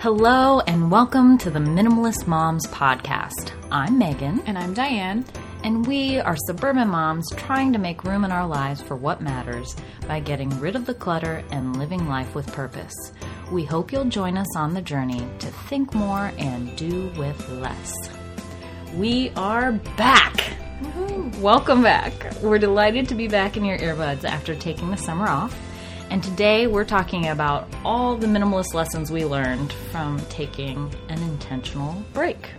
Hello, and welcome to the Minimalist Moms Podcast. I'm Megan, And I'm Diane. and we are suburban moms trying to make room in our lives for what matters by getting rid of the clutter and living life with purpose. We hope you'll join us on the journey to think more and do with less. We are back! Welcome back. We're delighted to be back in your earbuds after taking the summer off. And today we're talking about all the minimalist lessons we learned from taking an intentional break.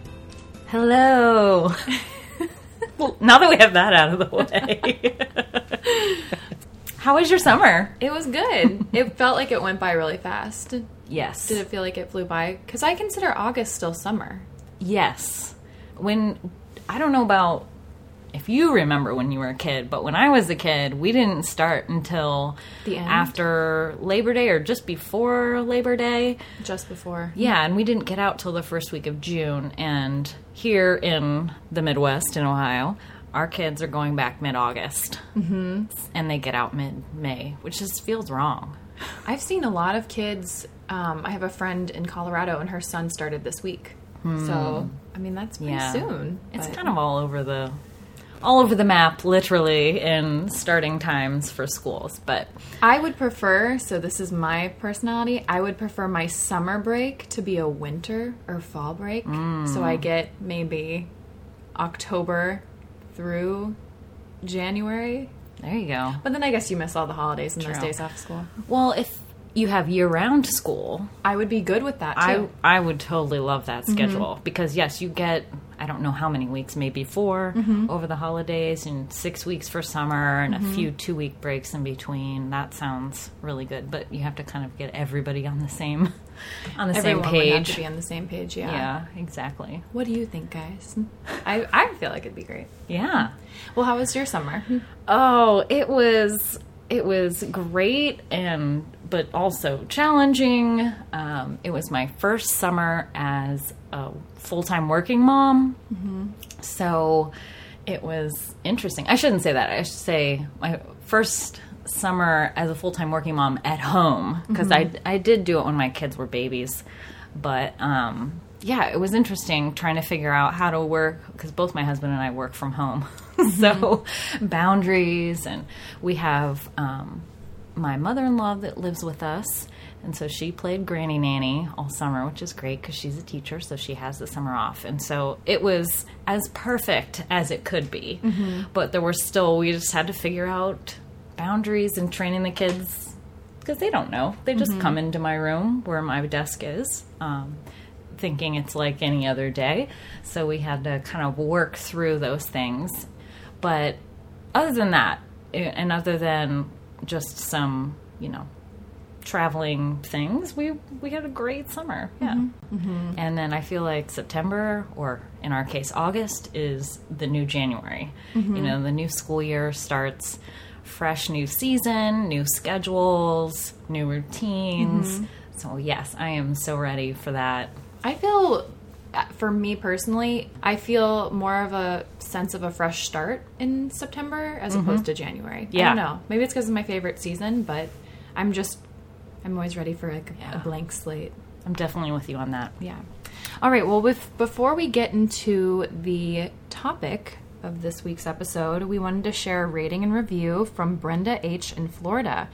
Hello. well, now that we have that out of the way. How was your summer? It was good. it felt like it went by really fast. Yes. Did it feel like it flew by? Because I consider August still summer. Yes. When I don't know about if you remember when you were a kid, but when I was a kid, we didn't start until The end? after Labor Day or just before Labor Day. Just before. Yeah, and we didn't get out till the first week of June. And here in the Midwest in Ohio, our kids are going back mid August. Mm-hmm. And they get out mid May, which just feels wrong. I've seen a lot of kids. Um, I have a friend in Colorado, and her son started this week. So, I mean, that's pretty Hmm. Yeah. soon. It's kind of all over the all over the map literally in starting times for schools but I would prefer, so this is my personality, I would prefer my summer break to be a winter or fall break. So I mm. get maybe October through January. there you go But then I guess you miss all the holidays and those days off school. well if you have year-round school I would be good with that i too. i would totally love that mm-hmm. schedule because yes you get i don't know how many weeks maybe 4 mm-hmm. over the holidays and six weeks for summer and a mm-hmm. few two week breaks in between that sounds really good but you have to kind of get everybody on the same on the Everyone same would have page to be on the same page, yeah. yeah exactly What do you think, guys? I, I feel like it'd be great. yeah Well, how was your summer? Oh, it was it was great and but also challenging. Um, it was my first summer as a full time working mom, so it was interesting. I shouldn't say that. I should say my first summer as a full time working mom at home because I I did do it when my kids were babies, but um, yeah, it was interesting trying to figure out how to work because both my husband and I work from home. so boundaries, and we have um, my mother in law that lives with us. And so she played granny nanny all summer, which is great because she's a teacher, so she has the summer off. And so it was as perfect as it could be. But there were still, we just had to figure out boundaries and training the kids because they don't know. They just come into my room where my desk is, um, thinking it's like any other day. So we had to kind of work through those things. But other than that, and other than just some, you know, traveling things, we we had a great summer. Yeah. Mm-hmm. Mm-hmm. And then I feel like September, or in our case, August, is the new January. Mm-hmm. You know, the new school year starts fresh new season, new schedules, new routines. So, yes, I am so ready for that. I feel, uh, for me personally, I feel more of a sense of a fresh start in September as opposed to January. I Mm-hmm. Yeah. don't know. Maybe it's because of my favorite season, but I'm just, I'm always ready for like a- Yeah. a blank slate. I'm definitely with you on that. Yeah. All right. Well, with before we get into the topic of this week's episode, we wanted to share a rating and review from Brenda H in Florida.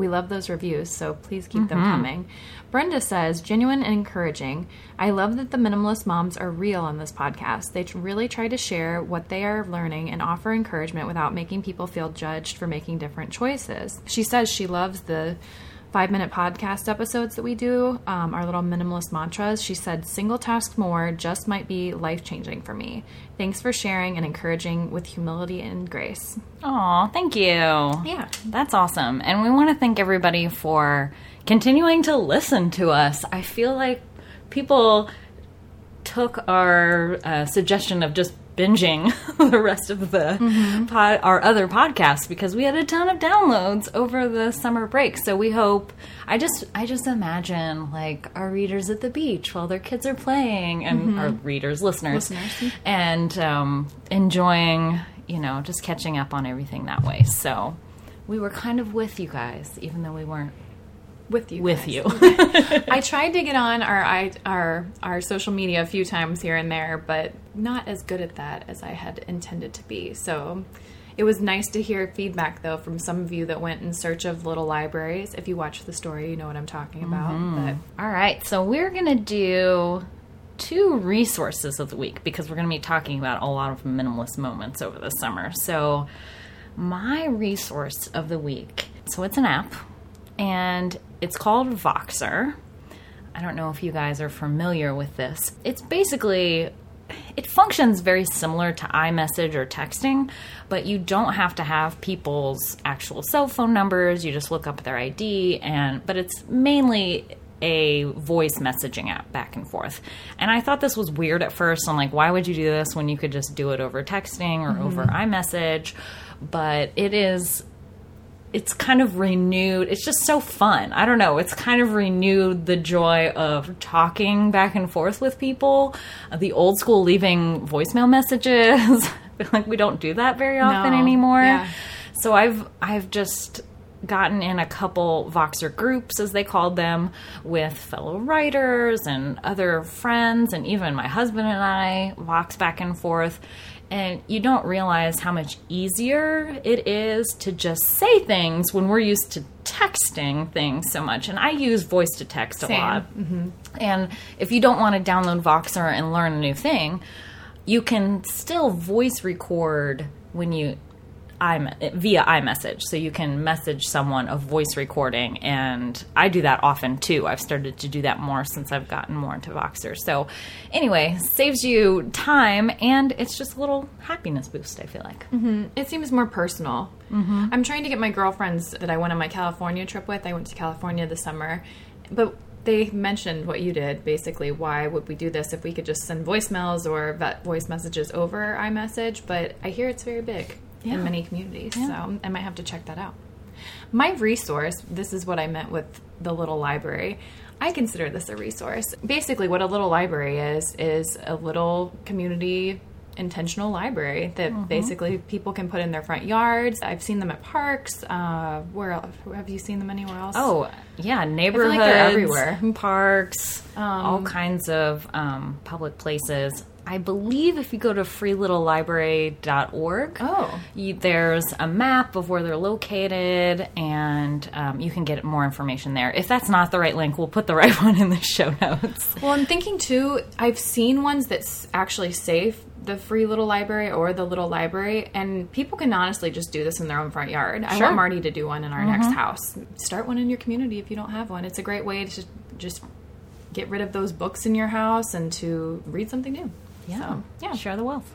We love those reviews, so please keep them mm-hmm. coming. Brenda says, genuine and encouraging. I love that the minimalist moms are real on this podcast. They really try to share what they are learning and offer encouragement without making people feel judged for making different choices. She says she loves the five minute podcast episodes that we do, um, our little minimalist mantras, she said, single task more just might be life changing for me. Thanks for sharing and encouraging with humility and grace. Aw, thank you. Yeah. That's awesome. And we want to thank everybody for continuing to listen to us. I feel like people took our uh, suggestion of just binging the rest of the pod, our other podcasts because we had a ton of downloads over the summer break. So we hope. I just I just imagine like our readers at the beach while their kids are playing, and our readers, listeners, Listeners. and um, enjoying you know just catching up on everything that way. So we were kind of with you guys, even though we weren't with you. with guys. you. I tried to get on our our our social media a few times here and there, but not as good at that as I had intended to be. So it was nice to hear feedback though from some of you that went in search of little libraries. If you watch the story, you know what I'm talking about. Mm-hmm. But All right, so we're going to do two resources of the week because we're going to be talking about a lot of minimalist moments over the summer. So, my resource of the week so it's an app and it's called Voxer. I don't know if you guys are familiar with this. It's basically it functions very similar to iMessage or texting, but you don't have to have people's actual cell phone numbers. You just look up their ID and but it's mainly a voice messaging app back and forth. And I thought this was weird at first. I'm like, why would you do this when you could just do it over texting or over mm-hmm. iMessage? But it is it's kind of renewed. It's just so fun. I don't know. It's kind of renewed the joy of talking back and forth with people. Uh, The old school leaving voicemail messages. Like we don't do that very often No. anymore. Yeah. So I've I've just gotten in a couple Voxer groups, as they called them, with fellow writers and other friends, and even my husband and I Vox back and forth. And you don't realize how much easier it is to just say things when we're used to texting things so much. And I use voice to text a Same. lot. Mm-hmm. And if you don't want to download Voxer and learn a new thing, you can still voice record when you I'm via iMessage, so you can message someone a voice recording, and I do that often too. I've started to do that more since I've gotten more into Voxer. So, anyway, saves you time, and it's just a little happiness boost. I feel like. it seems more personal. Mm-hmm. I'm trying to get my girlfriends that I went on my California trip with. I went to California this summer, but they mentioned what you did. Basically, why would we do this if we could just send voicemails or voice messages over iMessage? But I hear it's very big Yeah. in many communities, so I might have to check that out. My resource, this is what I meant with the little library. I consider this a resource. Basically, what a little library is, is a little community intentional library that Mm-hmm. basically people can put in their front yards. I've seen them at parks. Uh, where else? Have you seen them anywhere else? Oh, yeah, neighborhoods, like they're everywhere. parks, all kinds of um, public places. I believe if you go to freelittlelibrary.org, Oh. you, there's a map of where they're located, and um, you can get more information there. If that's not the right link, we'll put the right one in the show notes. Well, I'm thinking too. I've seen ones that actually save the free little library or the little library, and people can honestly just do this in their own front yard. I Sure. want Marty to do one in our next house. Start one in your community if you don't have one. It's a great way to just get rid of those books in your house and to read something new. So, yeah. Share the wealth.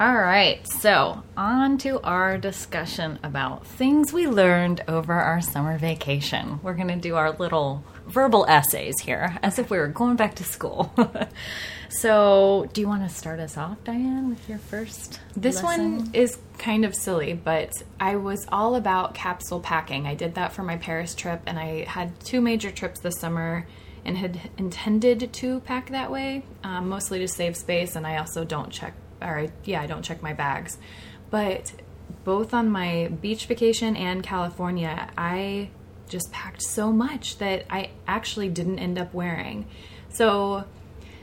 All right, so on to our discussion about things we learned over our summer vacation. We're going to do our little verbal essays here as if we were going back to school. so, do you want to start us off, Diane, with your first? This lesson? one is kind of silly, but I was all about capsule packing. I did that for my Paris trip, and I had two major trips this summer and had intended to pack that way, um, mostly to save space. And I also don't check, or I, yeah, I don't check my bags. But both on my beach vacation and California, I just packed so much that I actually didn't end up wearing. So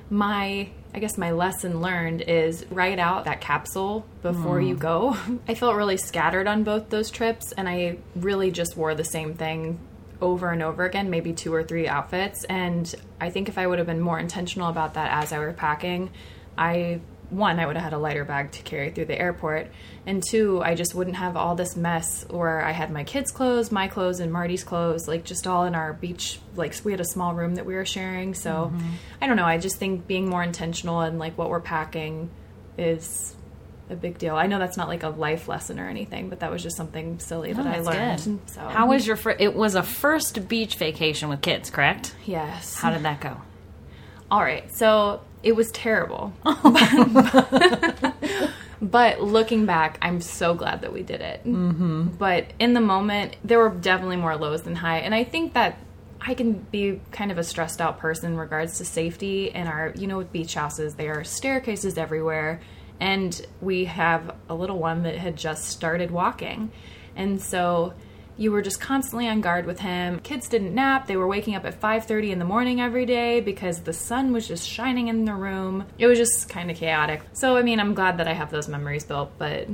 my I guess my lesson learned is write out that capsule before you go. I felt really scattered on both those trips and I really just wore the same thing over and over again, maybe two or three outfits. And I think if I would have been more intentional about that as I were packing, I one, I would have had a lighter bag to carry through the airport, and two, I just wouldn't have all this mess where I had my kids' clothes, my clothes, and Marty's clothes, like just all in our beach. Like we had a small room that we were sharing, so mm-hmm. I don't know. I just think being more intentional and like what we're packing is a big deal. I know that's not like a life lesson or anything, but that was just something silly that I learned. good. So How was your? Fir- it was a first beach vacation with kids, correct? yes? How did that go? All right, so it was terrible. but looking back, I'm so glad that we did it. Mm-hmm. But in the moment, there were definitely more lows than high, and I think that I can be kind of a stressed out person in regards to safety. And our, you know, with beach houses, there are staircases everywhere, and we have a little one that had just started walking, and so you were just constantly on guard with him. Kids didn't nap. They were waking up at 5:30 in the morning every day because the sun was just shining in the room. It was just kind of chaotic. So I mean, I'm glad that I have those memories built, but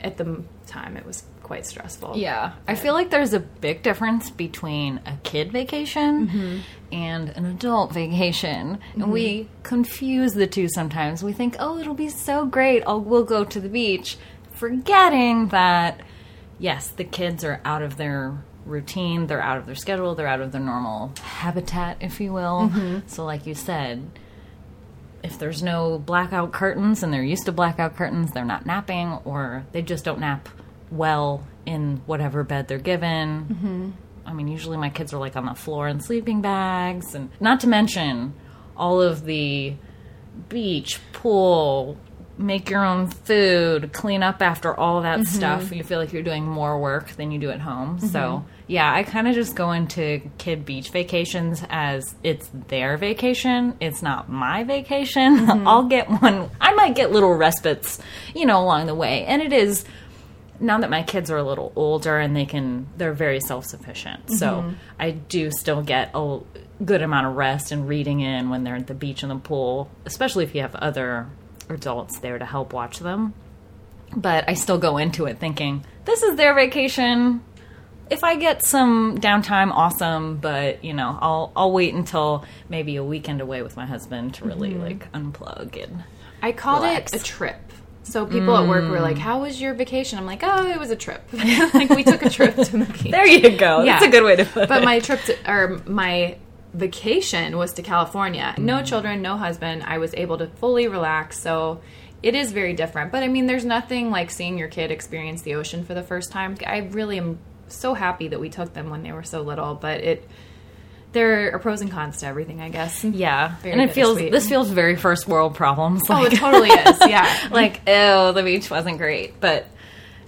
at the time it was quite stressful. Yeah. I feel like there's a big difference between a kid vacation mm-hmm. and an adult vacation. And mm-hmm. we confuse the two sometimes. We think, oh, it'll be so great. Oh, we'll go to the beach. Forgetting that, yes, the kids are out of their routine, they're out of their schedule, they're out of their normal habitat, if you will. Mm-hmm. So, like you said, if there's no blackout curtains and they're used to blackout curtains, they're not napping or they just don't nap well in whatever bed they're given. Mm-hmm. I mean, usually my kids are like on the floor in sleeping bags, and not to mention all of the beach, pool, make your own food, clean up after all that mm-hmm. stuff. You feel like you're doing more work than you do at home. So, mm-hmm. yeah, I kind of just go into kid beach vacations as it's their vacation. It's not my vacation. Mm-hmm. I'll get one. I might get little respites, you know, along the way. And it is now that my kids are a little older and they can they're very self-sufficient. So mm-hmm. i do still get a good amount of rest and reading in when they're at the beach and the pool especially if you have other adults there to help watch them. But i still go into it thinking this is their vacation. If i get some downtime awesome but you know i'll i'll wait until maybe a weekend away with my husband to really mm-hmm. like unplug and I called Relax. it a trip. So people at work were like, mm. "How was your vacation?" I'm like, "Oh, it was a trip. like we took a trip to the beach." there you go Yeah. that's a good way to put it But my trip to, or my vacation was to California. No mm. children, no husband. I was able to fully relax. So it is very different. But I mean, there's nothing like seeing your kid experience the ocean for the first time. I really am so happy that we took them when they were so little. But it, there are pros and cons to everything, I guess. Yeah, Very and it feels this feels very first world problems. Oh, it totally is. Yeah. like oh, the beach wasn't great, but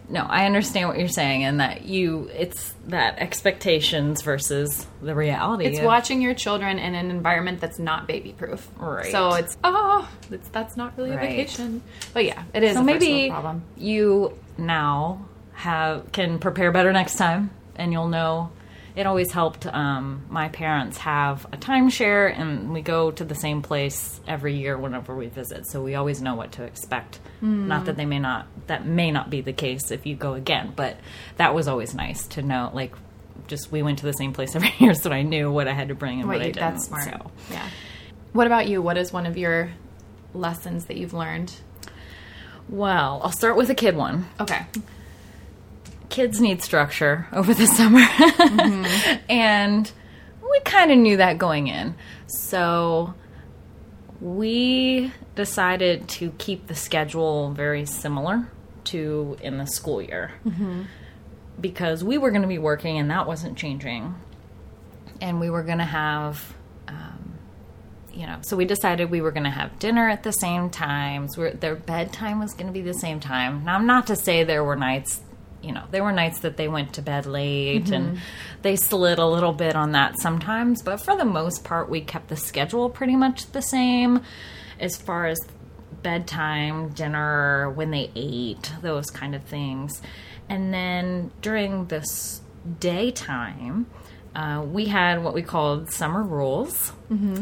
no, I understand what you're saying, and that you it's that expectations versus the reality. It's of- watching your children in an environment that's not baby proof. Right. So it's oh, it's, that's not really Right. a vacation. But yeah, it is So maybe you now have can prepare better next time, and you'll know. It always helped. Um, my parents have a timeshare, and we go to the same place every year whenever we visit. So we always know what to expect. Not that they may not that may not be the case if you go again, but that was always nice to know. Like, just we went to the same place every year, so I knew what I had to bring and what, What I didn't. that's smart. So. Yeah. What about you? What is one of your lessons that you've learned? Well, I'll start with a kid one. Okay. Kids need structure over the summer. and we kind of knew that going in. So we decided to keep the schedule very similar to in the school year. Because we were going to be working and that wasn't changing. And we were going to have um, you know, so we decided we were going to have dinner at the same times. We're, their bedtime was going to be the same time. Now, I'm not to say there were nights, you know, there were nights that they went to bed late and they slid a little bit on that sometimes, but for the most part, we kept the schedule pretty much the same as far as bedtime, dinner, when they ate, those kind of things. And then during this daytime, uh, we had what we called summer rules.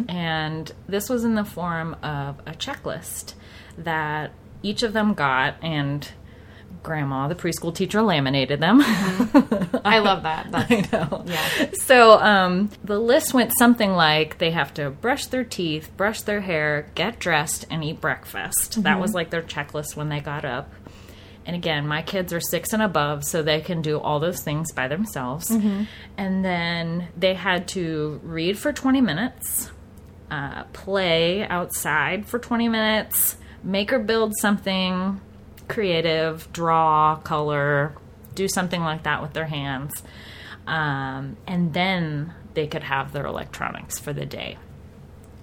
And this was in the form of a checklist that each of them got, and Grandma, the preschool teacher, laminated them. I love that. That's, I know. Yeah. So um, the list went something like they have to brush their teeth, brush their hair, get dressed, and eat breakfast. That was like their checklist when they got up. And again, my kids are six and above, so they can do all those things by themselves. And then they had to read for 20 minutes, uh, play outside for 20 minutes, make or build something creative, draw, color, do something like that with their hands. Um, and then they could have their electronics for the day.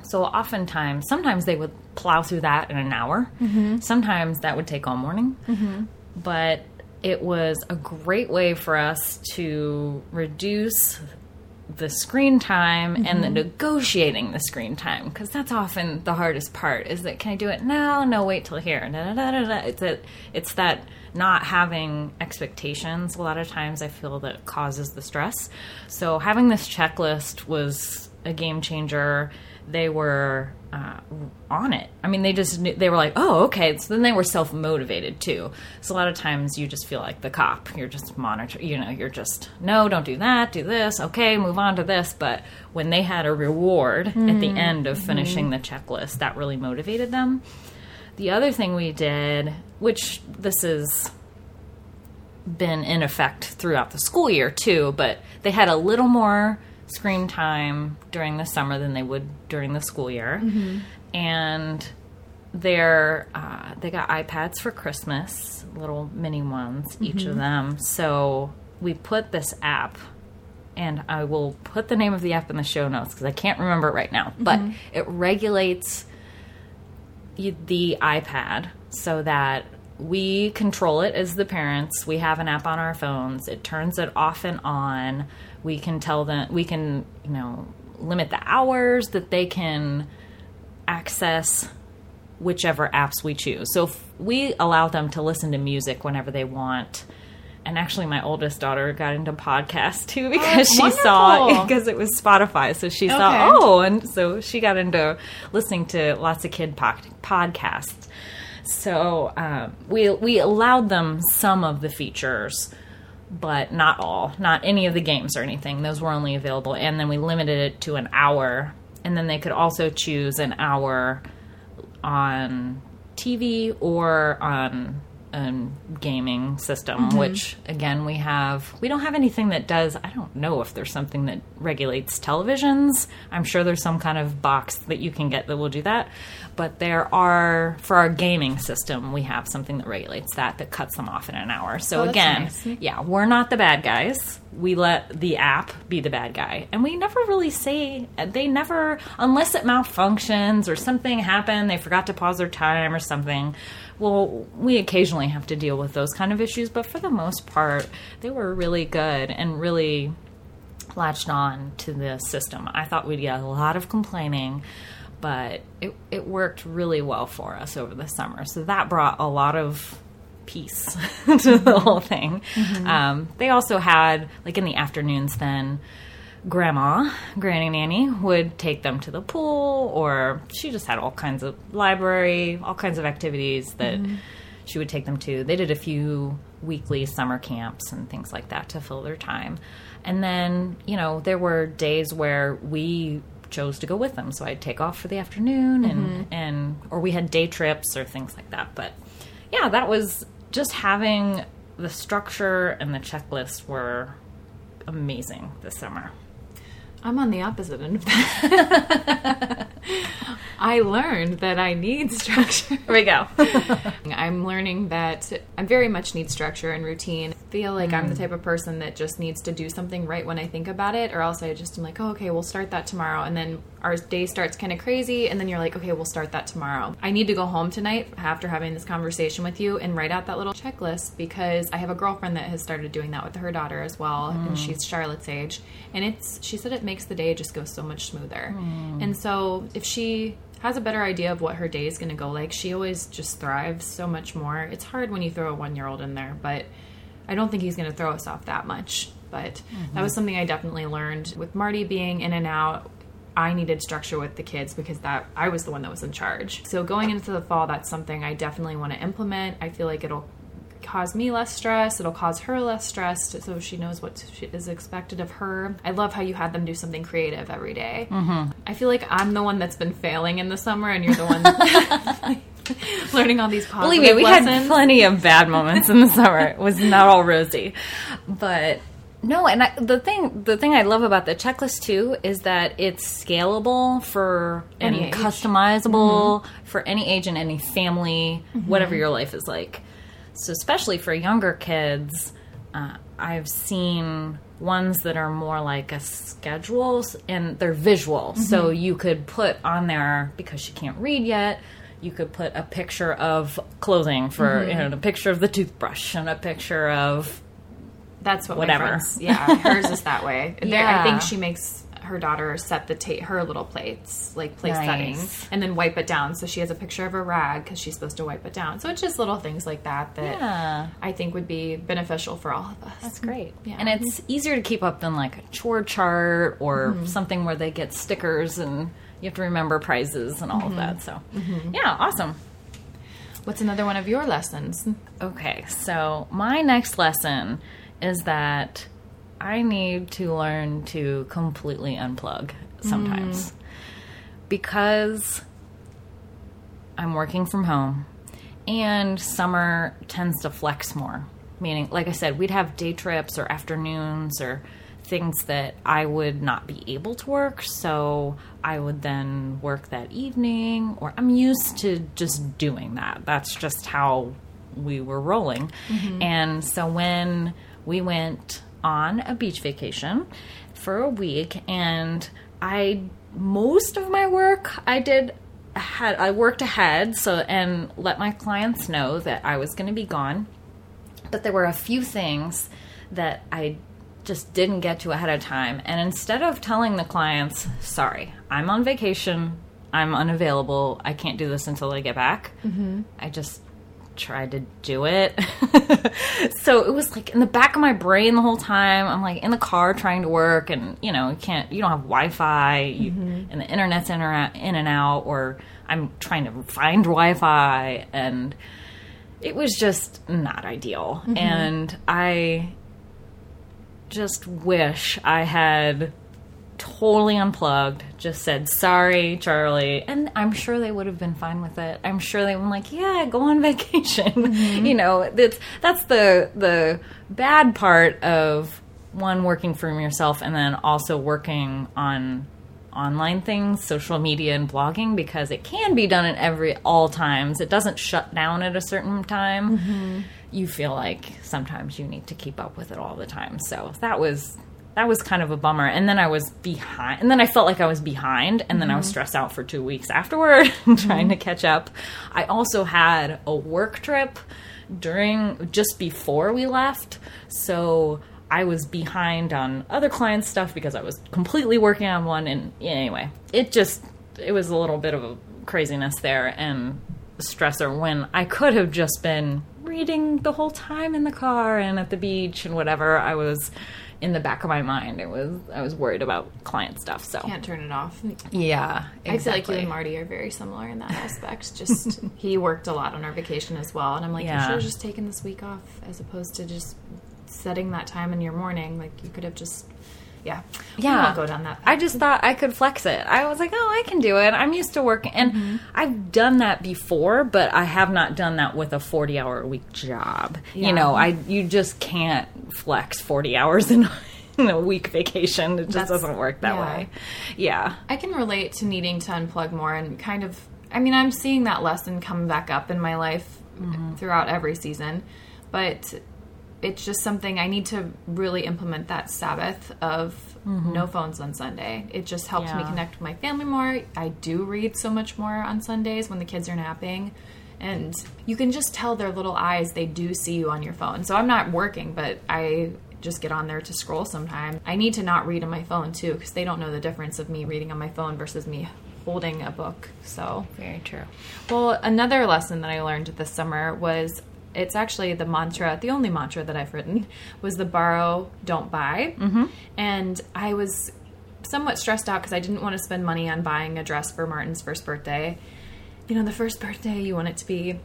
So oftentimes, sometimes they would plow through that in an hour. Sometimes that would take all morning. But it was a great way for us to reduce the screen time and the mm-hmm. negotiating the screen time because that's often the hardest part is that can i do it now? No wait till here. Da, da, da, da, da. it's a, it's that not having expectations a lot of times i feel that causes the stress. So having this checklist was a game changer they were uh, on it. I mean, they just knew, they were like, oh, okay. So then they were self motivated too. So a lot of times you just feel like the cop. You're just monitor. You know, you're just no, don't do that. Do this. Okay, move on to this. But when they had a reward at the end of finishing the checklist, that really motivated them. The other thing we did, which this is been in effect throughout the school year too, but they had a little more screen time during the summer than they would during the school year. Mm-hmm. And they're uh, they got iPads for Christmas, little mini ones, each of mm-hmm. them. So we put this app, and I will put the name of the app in the show notes because I can't remember it right now. Mm-hmm. But it regulates the iPad so that we control it as the parents. We have an app on our phones. It turns it off and on. We can tell them we can, you know, limit the hours that they can access whichever apps we choose. So we allow them to listen to music whenever they want. And actually, my oldest daughter got into podcasts too because she saw because it was Spotify. So she Okay. saw, oh, and so she got into listening to lots of kid pod- podcasts. So um, we we allowed them some of the features, but not all, not any of the games or anything. Those were only available, and then we limited it to an hour. And then they could also choose an hour on TV or on a gaming system, mm-hmm. which again we have. We don't have anything that does. I don't know if there's something that regulates televisions. I'm sure there's some kind of box that you can get that will do that. But there are for our gaming system, we have something that regulates that that cuts them off in an hour. So Oh, again, nice. yeah, we're not the bad guys. We let the app be the bad guy. And we never really say, uh, they never, unless it malfunctions or something happened, they forgot to pause their time or something. Well, we occasionally have to deal with those kind of issues, but for the most part, they were really good and really latched on to the system. I thought we'd get a lot of complaining, but it, it worked really well for us over the summer. So that brought a lot of peace to the whole thing. Um, they also had, like in the afternoons, then grandma, Granny Nanny, would take them to the pool, or she just had all kinds of library, all kinds of activities that mm-hmm. she would take them to. They did a few weekly summer camps and things like that to fill their time. And then, you know, there were days where we chose to go with them. So I'd take off for the afternoon and mm-hmm. and or we had day trips or things like that. But yeah, that was just having the structure and the checklist were amazing this summer. I'm on the opposite end of that. I learned that I need structure. Here we go. I'm learning that I very much need structure and routine. I feel like I'm the mm. type of person that just needs to do something right when I think about it, or else I just am like, oh, okay, we'll start that tomorrow. And then our day starts kind of crazy, and then you're like, okay, we'll start that tomorrow. I need to go home tonight after having this conversation with you and write out that little checklist because I have a girlfriend that has started doing that with her daughter as well, and mm. she's Charlotte's age. And it's, she said it makes the day just go so much smoother. Mm. And so if she has a better idea of what her day is going to go like, she always just thrives so much more. It's hard when you throw a one year old in there, but I don't think he's going to throw us off that much. But that mm-hmm. was something I definitely learned with Marty being in and out. I needed structure with the kids because that I was the one that was in charge. So going into the fall, that's something I definitely want to implement. I feel like it'll cause me less stress. It'll cause her less stress, so she knows what is expected of her. I love how you had them do something creative every day. Mm-hmm. I feel like I'm the one that's been failing in the summer, and you're the one learning all these positive Believe me, we lessons. had plenty of bad moments in the summer. It was not all rosy, but no. And I, the thing, the thing I love about the checklist too is that it's scalable for Any and age. customizable mm-hmm. for any age and any family, mm-hmm. whatever your life is like. So, especially for younger kids, uh, I've seen ones that are more like a schedule and they're visual. Mm-hmm. So you could put on there because she can't read yet. You could put a picture of clothing for you know a picture of the toothbrush and a picture of That's what Whatever. Yeah, hers is that way. There, I think she makes her daughter set the ta- her little plates, like place Nice. setting, and then wipe it down. So she has a picture of a rag because she's supposed to wipe it down. So it's just little things like that that Yeah. I think would be beneficial for all of us. That's great. Yeah. And it's easier to keep up than like a chore chart or mm-hmm. something where they get stickers and you have to remember prizes and all of mm-hmm. that. So, mm-hmm. yeah, awesome. What's another one of your lessons? Okay, so my next lesson is that I need to learn to completely unplug sometimes mm. because I'm working from home and summer tends to flex more. Meaning, like I said, we'd have day trips or afternoons or things that I would not be able to work. So I would then work that evening, or I'm used to just doing that. That's just how we were rolling. Mm-hmm. And so when we went on a beach vacation for a week, and I, most of my work I did had I worked ahead so and let my clients know that I was going to be gone but there were a few things that I just didn't get to ahead of time. And instead of telling the clients, sorry, I'm on vacation, I'm unavailable, I can't do this until I get back, mm-hmm. I just tried to do it. so it was like in the back of my brain the whole time. I'm like in the car trying to work, and you know, you can't, you don't have Wi Fi, mm-hmm. and the internet's in, or, in and out, or I'm trying to find Wi Fi, and it was just not ideal. Mm-hmm. And I just wish I had totally unplugged, just said, sorry, Charlie. And I'm sure they would have been fine with it. I'm sure they were like, yeah, go on vacation. Mm-hmm. you know, that's, that's the, the bad part of one, working for yourself and then also working on online things, social media and blogging, because it can be done at every all times. It doesn't shut down at a certain time. Mm-hmm. You feel like sometimes you need to keep up with it all the time. So that was that was kind of a bummer. And then I was behind, and then I felt like I was behind, and then I was mm-hmm. stressed out for two weeks afterward, trying mm-hmm. to catch up. I also had a work trip during just before we left, so I was behind on other client stuff because I was completely working on one. And yeah, anyway, it just it was a little bit of a craziness there and stressor when I could have just been reading the whole time in the car and at the beach and whatever. I was in the back of my mind. It was I was worried about client stuff. So Can't turn it off. yeah, I feel like you and Marty are very similar in that aspect. Just he worked a lot on our vacation as well, and I'm like, yeah. you should have just taken this week off as opposed to just setting that time in your morning. Like you could have just, yeah, Yeah. go down that. I just thought I could flex it. I was like, oh, I can do it. I'm used to working. And Mm-hmm. I've done that before, but I have not done that with a 40 hour a week job. Yeah. You know, I you just can't flex 40 hours in, in a week vacation. It just That's- doesn't work that yeah. way. Yeah. I can relate to needing to unplug more and kind of. I mean, I'm seeing that lesson come back up in my life throughout every season, but it's just something I need to really implement that Sabbath of mm-hmm. no phones on Sunday. It just helps me connect with my family more. I do read so much more on Sundays when the kids are napping. And you can just tell their little eyes, they do see you on your phone. So I'm not working, but I just get on there to scroll sometime. I need to not read on my phone too, because they don't know the difference of me reading on my phone versus me holding a book. So Very true. well, another lesson that I learned this summer was it's actually the mantra, the only mantra that I've written was the borrow, don't buy. Mm-hmm. And I was somewhat stressed out because I didn't want to spend money on buying a dress for Martin's first birthday. You know, the first birthday, you want it to be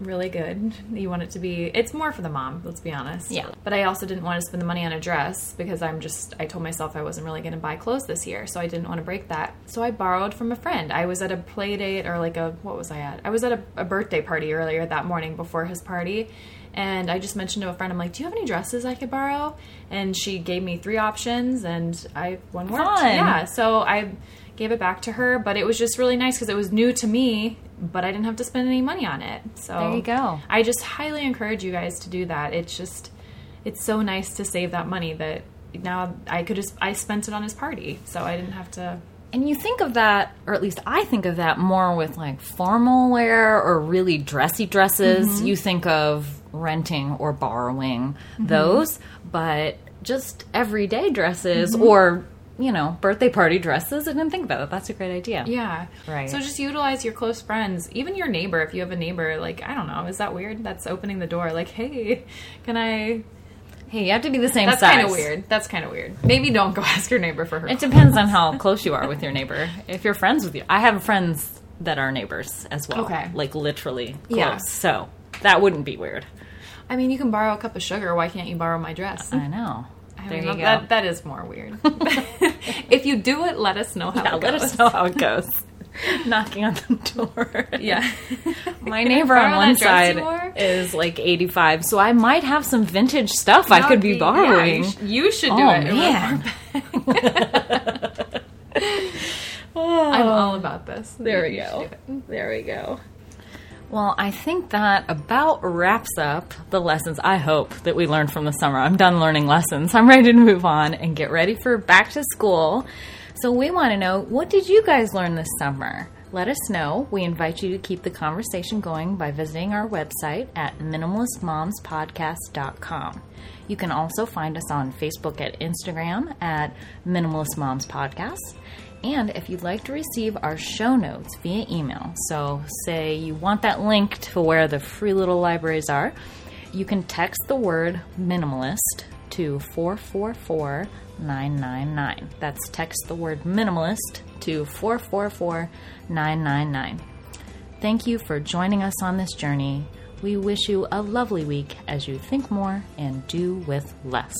really good. You want it to be, it's more for the mom, let's be honest. Yeah. But I also didn't want to spend the money on a dress because I'm just, I told myself I wasn't really going to buy clothes this year. So I didn't want to break that. So I borrowed from a friend. I was at a play date or like a, what was I at? I was at a, a birthday party earlier that morning before his party. And I just mentioned to a friend, I'm like, do you have any dresses I could borrow? And she gave me three options and I, one worked. Fun. Yeah. So I gave it back to her, but it was just really nice because it was new to me, but I didn't have to spend any money on it. So There you go. I just highly encourage you guys to do that. It's just, it's so nice to save that money that now I could just, I spent it on his party, so I didn't have to. And you think of that, or at least I think of that more with like formal wear or really dressy dresses. Mm-hmm. You think of renting or borrowing those, but just everyday dresses or, you know, birthday party dresses. I didn't think about it. That's a great idea. Yeah. Right. So just utilize your close friends, even your neighbor. If you have a neighbor, like I don't know, is that weird? That's opening the door. Like, hey, can I? Hey, you have to be the same That's size. That's kind of weird. That's kind of weird. Maybe don't go ask your neighbor for her. It depends on how close you are with your neighbor. If you're friends with you, I have friends that are neighbors as well. Okay. Like literally close. Yeah. So that wouldn't be weird. I mean, you can borrow a cup of sugar. Why can't you borrow my dress? I know. I there mean, you go. That, that is more weird. if you do it, let us know how yeah, it let goes. us know how it goes. Knocking on the door. Yeah. My neighbor on one that side is like 85, so I might have some vintage stuff I could be yeah, borrowing. you, sh- you should do Oh, it. man. I'm all about this. There we go. There we go. Well, I think that about wraps up the lessons I hope that we learned from the summer. I'm done learning lessons. I'm ready to move on and get ready for back to school. So we want to know what did you guys learn this summer? Let us know. We invite you to keep the conversation going by visiting our website at minimalistmomspodcast.com. You can also find us on Facebook at Instagram at Minimalist Moms Podcast. And if you'd like to receive our show notes via email, so say you want that link to where the free little libraries are, you can text the word minimalist to 444 999. That's text the word minimalist to 444 999. Thank you for joining us on this journey. We wish you a lovely week as you think more and do with less.